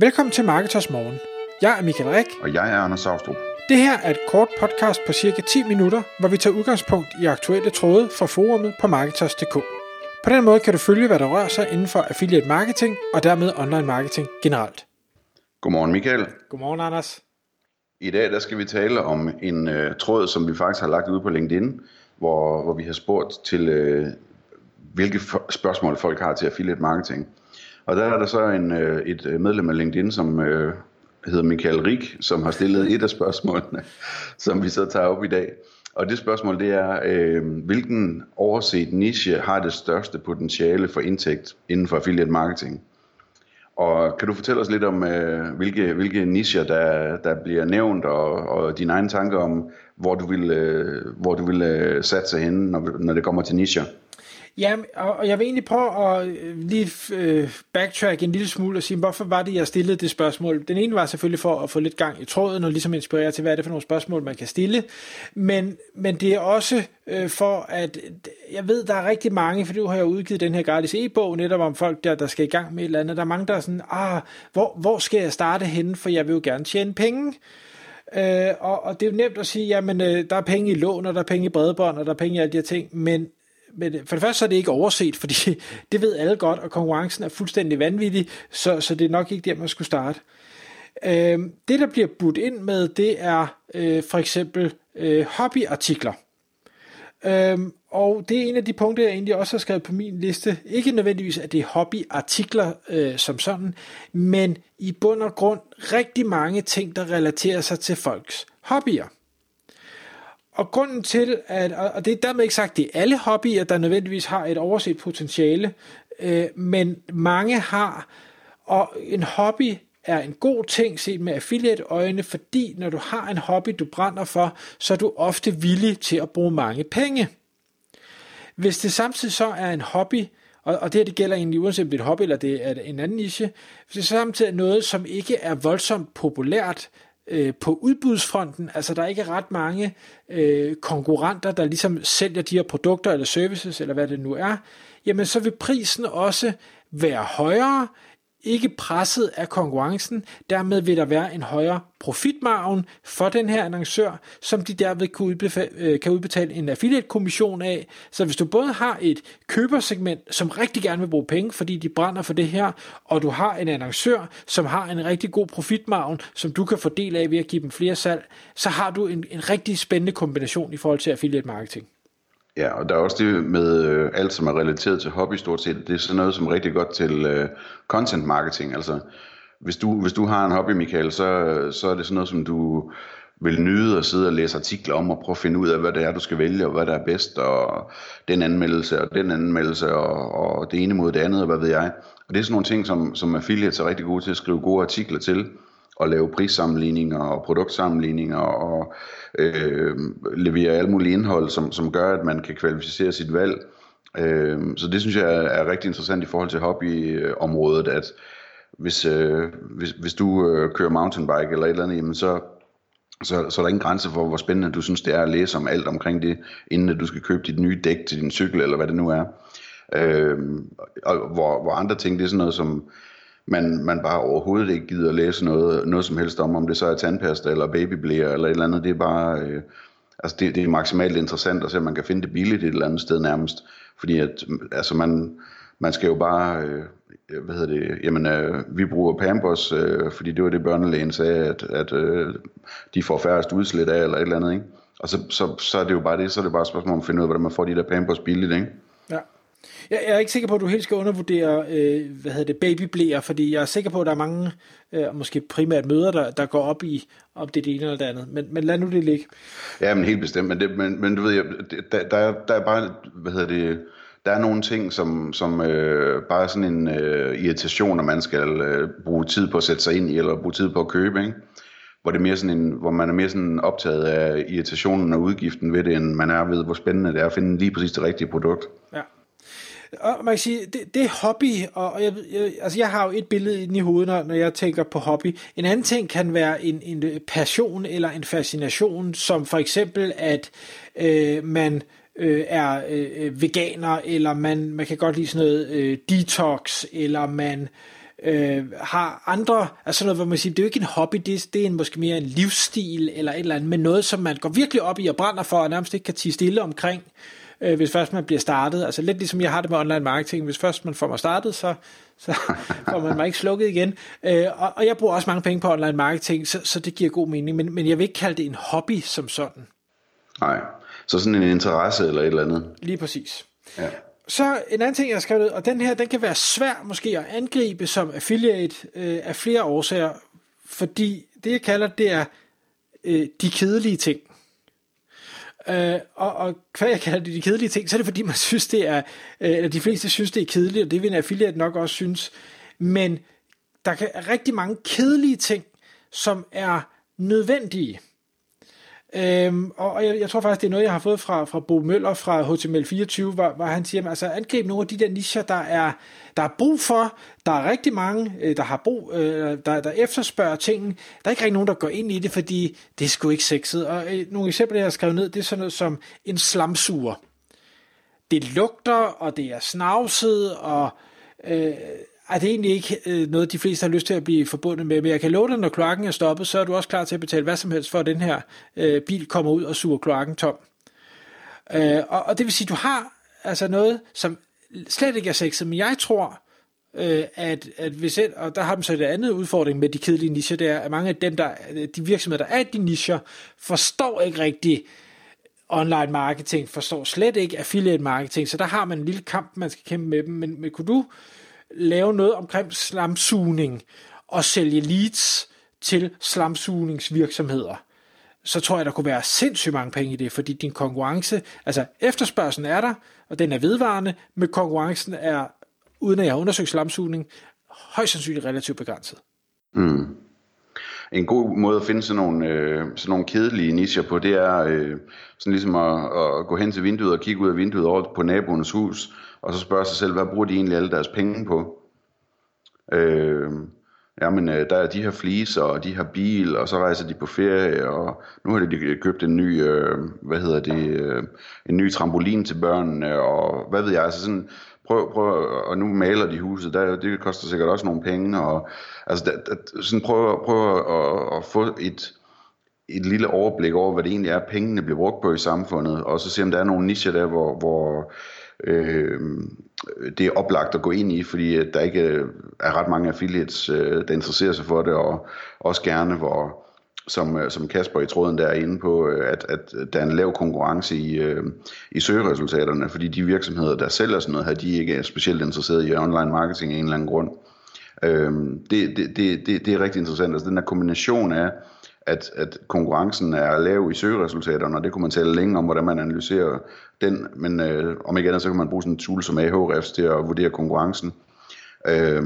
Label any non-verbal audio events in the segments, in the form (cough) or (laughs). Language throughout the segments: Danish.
Velkommen til Marketers Morgen. Jeg er Michael Rik. Og jeg er Anders Saustrup. Det her er et kort podcast på cirka 10 minutter, hvor vi tager udgangspunkt i aktuelle tråde fra forumet på Marketers.dk. På den måde kan du følge, hvad der rører sig inden for affiliate marketing og dermed online marketing generelt. Godmorgen Michael. Godmorgen Anders. I dag der skal vi tale om en uh, tråd, som vi faktisk har lagt ud på LinkedIn, hvor, hvor vi har spurgt til, uh, hvilke spørgsmål folk har til affiliate marketing. Og der er der så en, øh, et øh, medlem af LinkedIn, som øh, hedder Michael Rik, som har stillet et af spørgsmålene, (laughs) som vi så tager op i dag. Og det spørgsmål det er, øh, hvilken overset niche har det største potentiale for indtægt inden for affiliate marketing? Og kan du fortælle os lidt om, øh, hvilke, hvilke nicher, der, der bliver nævnt, og, og dine egne tanker om, hvor du vil, øh, hvor du vil øh, satse hen, når, når det kommer til nicher? Ja, og jeg vil egentlig prøve at øh, lige øh, backtrack en lille smule og sige, hvorfor var det, jeg stillede det spørgsmål. Den ene var selvfølgelig for at få lidt gang i tråden og ligesom inspirere til, hvad er det for nogle spørgsmål, man kan stille. Men, men det er også øh, for, at jeg ved, der er rigtig mange, for nu har jeg udgivet den her gratis e-bog netop om folk, der, der skal i gang med et eller andet. Der er mange, der er sådan, ah, hvor, hvor skal jeg starte henne, for jeg vil jo gerne tjene penge. Øh, og, og det er jo nemt at sige, jamen øh, der er penge i lån, og der er penge i bredbånd, og der er penge i alle de her ting, men men øh, for det første så er det ikke overset, fordi (laughs) det ved alle godt, og konkurrencen er fuldstændig vanvittig, så, så det er nok ikke der, man skulle starte. Øh, det, der bliver budt ind med, det er øh, for eksempel øh, hobbyartikler. Øh, og det er en af de punkter, jeg egentlig også har skrevet på min liste. Ikke nødvendigvis, at det er hobbyartikler øh, som sådan, men i bund og grund rigtig mange ting, der relaterer sig til folks hobbyer. Og grunden til, at, og det er dermed ikke sagt, at det er alle hobbyer, der nødvendigvis har et overset potentiale, øh, men mange har, og en hobby er en god ting set med affiliate-øjne, fordi når du har en hobby, du brænder for, så er du ofte villig til at bruge mange penge. Hvis det samtidig så er en hobby, og, og det her det gælder egentlig uanset om det er et hobby eller det er en anden niche, hvis det samtidig er noget, som ikke er voldsomt populært, øh, på udbudsfronten, altså der er ikke ret mange øh, konkurrenter, der ligesom sælger de her produkter eller services, eller hvad det nu er, jamen så vil prisen også være højere, ikke presset af konkurrencen, dermed vil der være en højere profitmargen for den her annoncør, som de derved kan udbetale, øh, kan udbetale en affiliate-kommission af. Så hvis du både har et købersegment, som rigtig gerne vil bruge penge, fordi de brænder for det her, og du har en annoncør, som har en rigtig god profitmargen, som du kan fordele af ved at give dem flere salg, så har du en, en rigtig spændende kombination i forhold til affiliate marketing. Ja, og der er også det med øh, alt, som er relateret til hobby stort set. Det er sådan noget, som er rigtig godt til øh, content marketing. Altså, hvis du, hvis du har en hobby, Michael, så, så er det sådan noget, som du vil nyde at sidde og læse artikler om og prøve at finde ud af, hvad det er, du skal vælge, og hvad der er bedst, og den anmeldelse, og den anmeldelse, og, og det ene mod det andet, og hvad ved jeg. Og det er sådan nogle ting, som, som affiliates er rigtig gode til at skrive gode artikler til, og lave prissammenligninger og produktsammenligninger og øh, levere alt muligt indhold, som, som gør, at man kan kvalificere sit valg. Øh, så det synes jeg er, er rigtig interessant i forhold til hobbyområdet, at hvis, øh, hvis, hvis du øh, kører mountainbike eller et eller andet, jamen så, så, så er der ingen grænse for, hvor spændende du synes, det er at læse om alt omkring det, inden du skal købe dit nye dæk til din cykel, eller hvad det nu er. Øh, og hvor, hvor andre ting, det er sådan noget som man, man bare overhovedet ikke gider læse noget, noget som helst om, om det så er tandpasta eller babyblæer eller et eller andet. Det er bare, øh, altså det, det er maksimalt interessant at se, at man kan finde det billigt et eller andet sted nærmest. Fordi at, altså man, man skal jo bare, øh, hvad hedder det, jamen øh, vi bruger Pampers, øh, fordi det var det børnelægen sagde, at, at øh, de får færrest udslæt af eller et eller andet, ikke? Og så, så, så er det jo bare det, så er det bare et spørgsmål om at finde ud af, hvordan man får de der Pampers billigt, ikke? Ja. Jeg, jeg er ikke sikker på, at du helt skal undervurdere øh, hvad hedder det, babyblæer, fordi jeg er sikker på, at der er mange, øh, måske primært møder, der, der går op i om det, det ene eller det andet. Men, men lad nu det ligge. Ja, men helt bestemt. Men, det, men, men du ved, der, der, er, der er bare, hvad hedder det, der er nogle ting, som, som øh, bare er sådan en øh, irritation, at man skal øh, bruge tid på at sætte sig ind i, eller bruge tid på at købe, ikke? Hvor, det er mere sådan en, hvor man er mere sådan optaget af irritationen og udgiften ved det, end man er ved, hvor spændende det er at finde lige præcis det rigtige produkt. Ja. Og man kan sige, det, det er hobby, og jeg, jeg, altså jeg har jo et billede i hovedet, når når jeg tænker på hobby. En anden ting kan være en, en øh, passion eller en fascination, som for eksempel, at øh, man øh, er øh, øh, veganer, eller man, man kan godt lide sådan noget øh, detox, eller man øh, har andre, altså noget, hvor man siger, det er jo ikke en hobby, det, det er en, måske mere en livsstil, eller et eller andet, men noget, som man går virkelig op i og brænder for, og nærmest ikke kan tige stille omkring, øh, hvis først man bliver startet. Altså lidt ligesom jeg har det med online marketing, hvis først man får mig startet, så, så (laughs) får man mig ikke slukket igen. Øh, og, og jeg bruger også mange penge på online marketing, så, så det giver god mening, men, men jeg vil ikke kalde det en hobby som sådan. Nej, så sådan en interesse eller et eller andet. Lige præcis. Ja. Så en anden ting, jeg har skrevet og den her, den kan være svær måske at angribe som affiliate øh, af flere årsager, fordi det, jeg kalder, det er øh, de kedelige ting. Øh, og, og hvad jeg kalder det de kedelige ting, så er det fordi, man synes, det er, øh, eller de fleste synes, det er kedeligt, og det vil en affiliate nok også synes. Men der kan rigtig mange kedelige ting, som er nødvendige. Øhm, og jeg, jeg tror faktisk, det er noget, jeg har fået fra, fra Bo Møller fra HTML24, hvor, hvor han siger, altså angreb nogle af de der nischer, der er, der er brug for. Der er rigtig mange, øh, der har brug, øh, der, der efterspørger tingene. Der er ikke rigtig nogen, der går ind i det, fordi det er sgu ikke sexet. Og øh, nogle eksempler, jeg har skrevet ned, det er sådan noget som en slamsuger. Det lugter, og det er snavset, og øh, er det egentlig ikke øh, noget, de fleste har lyst til at blive forbundet med, men jeg kan love dig, når kloakken er stoppet, så er du også klar til at betale hvad som helst for, at den her øh, bil kommer ud og suger kloakken tom. Øh, og, og det vil sige, du har altså noget, som slet ikke er sexet, men jeg tror, øh, at, at hvis et, og der har de så et andet udfordring med de kedelige nischer, det er, at mange af dem, der, øh, de virksomheder, der er de nischer, forstår ikke rigtig online marketing, forstår slet ikke affiliate marketing, så der har man en lille kamp, man skal kæmpe med dem, men, men kunne du lave noget omkring slamsugning og sælge leads til slamsugningsvirksomheder, så tror jeg, der kunne være sindssygt mange penge i det, fordi din konkurrence, altså efterspørgselen er der, og den er vedvarende, men konkurrencen er, uden at jeg har undersøgt slamsugning, højst sandsynligt relativt begrænset. Mm. En god måde at finde sådan nogle, øh, sådan nogle kedelige nicher på, det er øh, sådan ligesom at, at gå hen til vinduet og kigge ud af vinduet over på naboens hus, og så spørge sig selv, hvad bruger de egentlig alle deres penge på? Øhm, øh, jamen, der er de her fliser, og de her bil, og så rejser de på ferie, og nu har de købt en ny, øh, hvad hedder det, øh, en ny trampolin til børnene, og hvad ved jeg, altså sådan, prøv, prøv, og nu maler de huset, der, det koster sikkert også nogle penge, og altså, der, der, sådan prøv, prøv at, at få et, et lille overblik over, hvad det egentlig er, pengene bliver brugt på i samfundet, og så se, om der er nogle nicher der, hvor, hvor øh, det er oplagt at gå ind i, fordi der ikke er ret mange affiliates, øh, der interesserer sig for det, og også gerne, hvor som, øh, som Kasper i tråden der er inde på, øh, at, at der er en lav konkurrence i, øh, i søgeresultaterne, fordi de virksomheder, der sælger sådan noget her, de ikke er specielt interesserede i online marketing af en eller anden grund. Øh, det, det, det, det, det er rigtig interessant. Altså den der kombination af, at, at konkurrencen er lav i søgeresultaterne, og det kunne man tale længe om, hvordan man analyserer den, men øh, om ikke andet, så kan man bruge sådan en tool som Ahrefs til at vurdere konkurrencen, øh,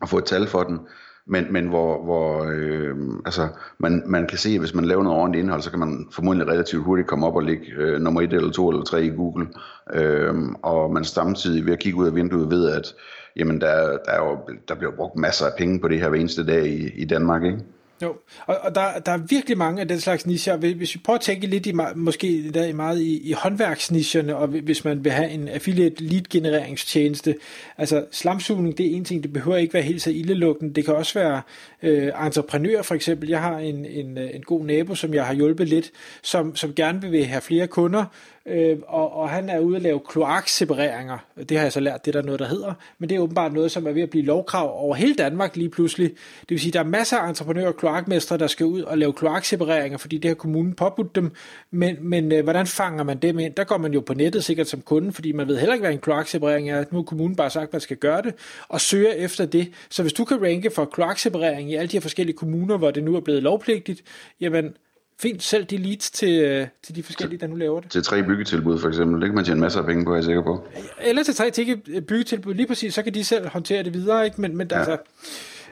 og få et tal for den, men, men hvor, hvor øh, altså, man, man kan se, at hvis man laver noget ordentligt indhold, så kan man formodentlig relativt hurtigt komme op og ligge øh, nummer 1 eller 2 eller 3 i Google, øh, og man samtidig ved at kigge ud af vinduet ved, at jamen, der, der, er jo, der bliver brugt masser af penge på det her hver eneste dag i, i Danmark, ikke? Jo, og, og der, der er virkelig mange af den slags nischer. Hvis vi prøver at tænke lidt i, måske der meget i, i håndværksnischerne, og hvis man vil have en affiliate lead genereringstjeneste, altså slamsugning, det er en ting, det behøver ikke være helt så ildelukkende. Det kan også være øh, entreprenører for eksempel. Jeg har en, en, en god nabo, som jeg har hjulpet lidt, som, som gerne vil have flere kunder, øh, og, og han er ude at lave kloaksepareringer. Det har jeg så lært, det er der noget, der hedder, men det er åbenbart noget, som er ved at blive lovkrav over hele Danmark lige pludselig. Det vil sige, der er masser af entreprenører og kloakmestre, der skal ud og lave kloaksepareringer, fordi det har kommunen påbudt dem, men, men øh, hvordan fanger man dem ind? Der går man jo på nettet sikkert som kunde, fordi man ved heller ikke, hvad en kloakseparering er. Nu har kommunen bare sagt, at man skal gøre det, og søger efter det. Så hvis du kan ranke for kloakseparering i alle de her forskellige kommuner, hvor det nu er blevet lovpligtigt, jamen fint selv de leads til, øh, til de forskellige, der nu laver det. Til tre byggetilbud for eksempel, det kan man tjene masser af penge på, er jeg sikker på. Eller til tre til byggetilbud, lige præcis, så kan de selv håndtere det videre, ikke? Men, men ja. altså,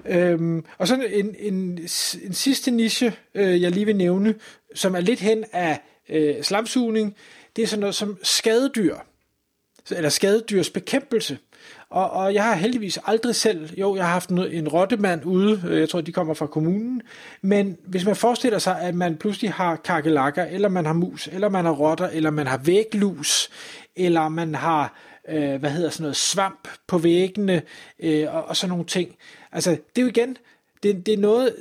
øhm, og så en, en, en sidste niche, øh, jeg lige vil nævne, som er lidt hen af øh, slamsugning, det er sådan noget som skadedyr, eller skadedyrs bekæmpelse. Og, og jeg har heldigvis aldrig selv, jo, jeg har haft en rottemand ude, øh, jeg tror, de kommer fra kommunen, men hvis man forestiller sig, at man pludselig har kakelakker, eller man har mus, eller man har rotter, eller man har væglus, eller man har øh, hvad hedder sådan noget, svamp på væggene, øh, og, og sådan nogle ting. Altså, det er jo igen, det, det er noget,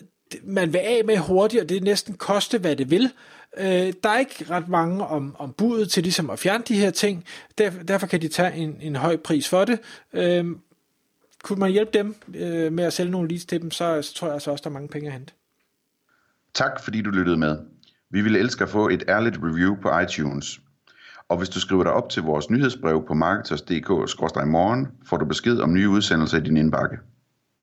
man vil af med hurtigt, og det næsten koste, hvad det vil. Øh, der er ikke ret mange om, om budet til ligesom at fjerne de her ting, derfor, derfor kan de tage en, en høj pris for det. Øh, kunne man hjælpe dem øh, med at sælge nogle leads til dem, så, så tror jeg altså også, der er mange penge at hente. Tak fordi du lyttede med. Vi vil elske at få et ærligt review på iTunes. Og hvis du skriver dig op til vores nyhedsbrev på marketers.dk-morgen, får du besked om nye udsendelser i din indbakke.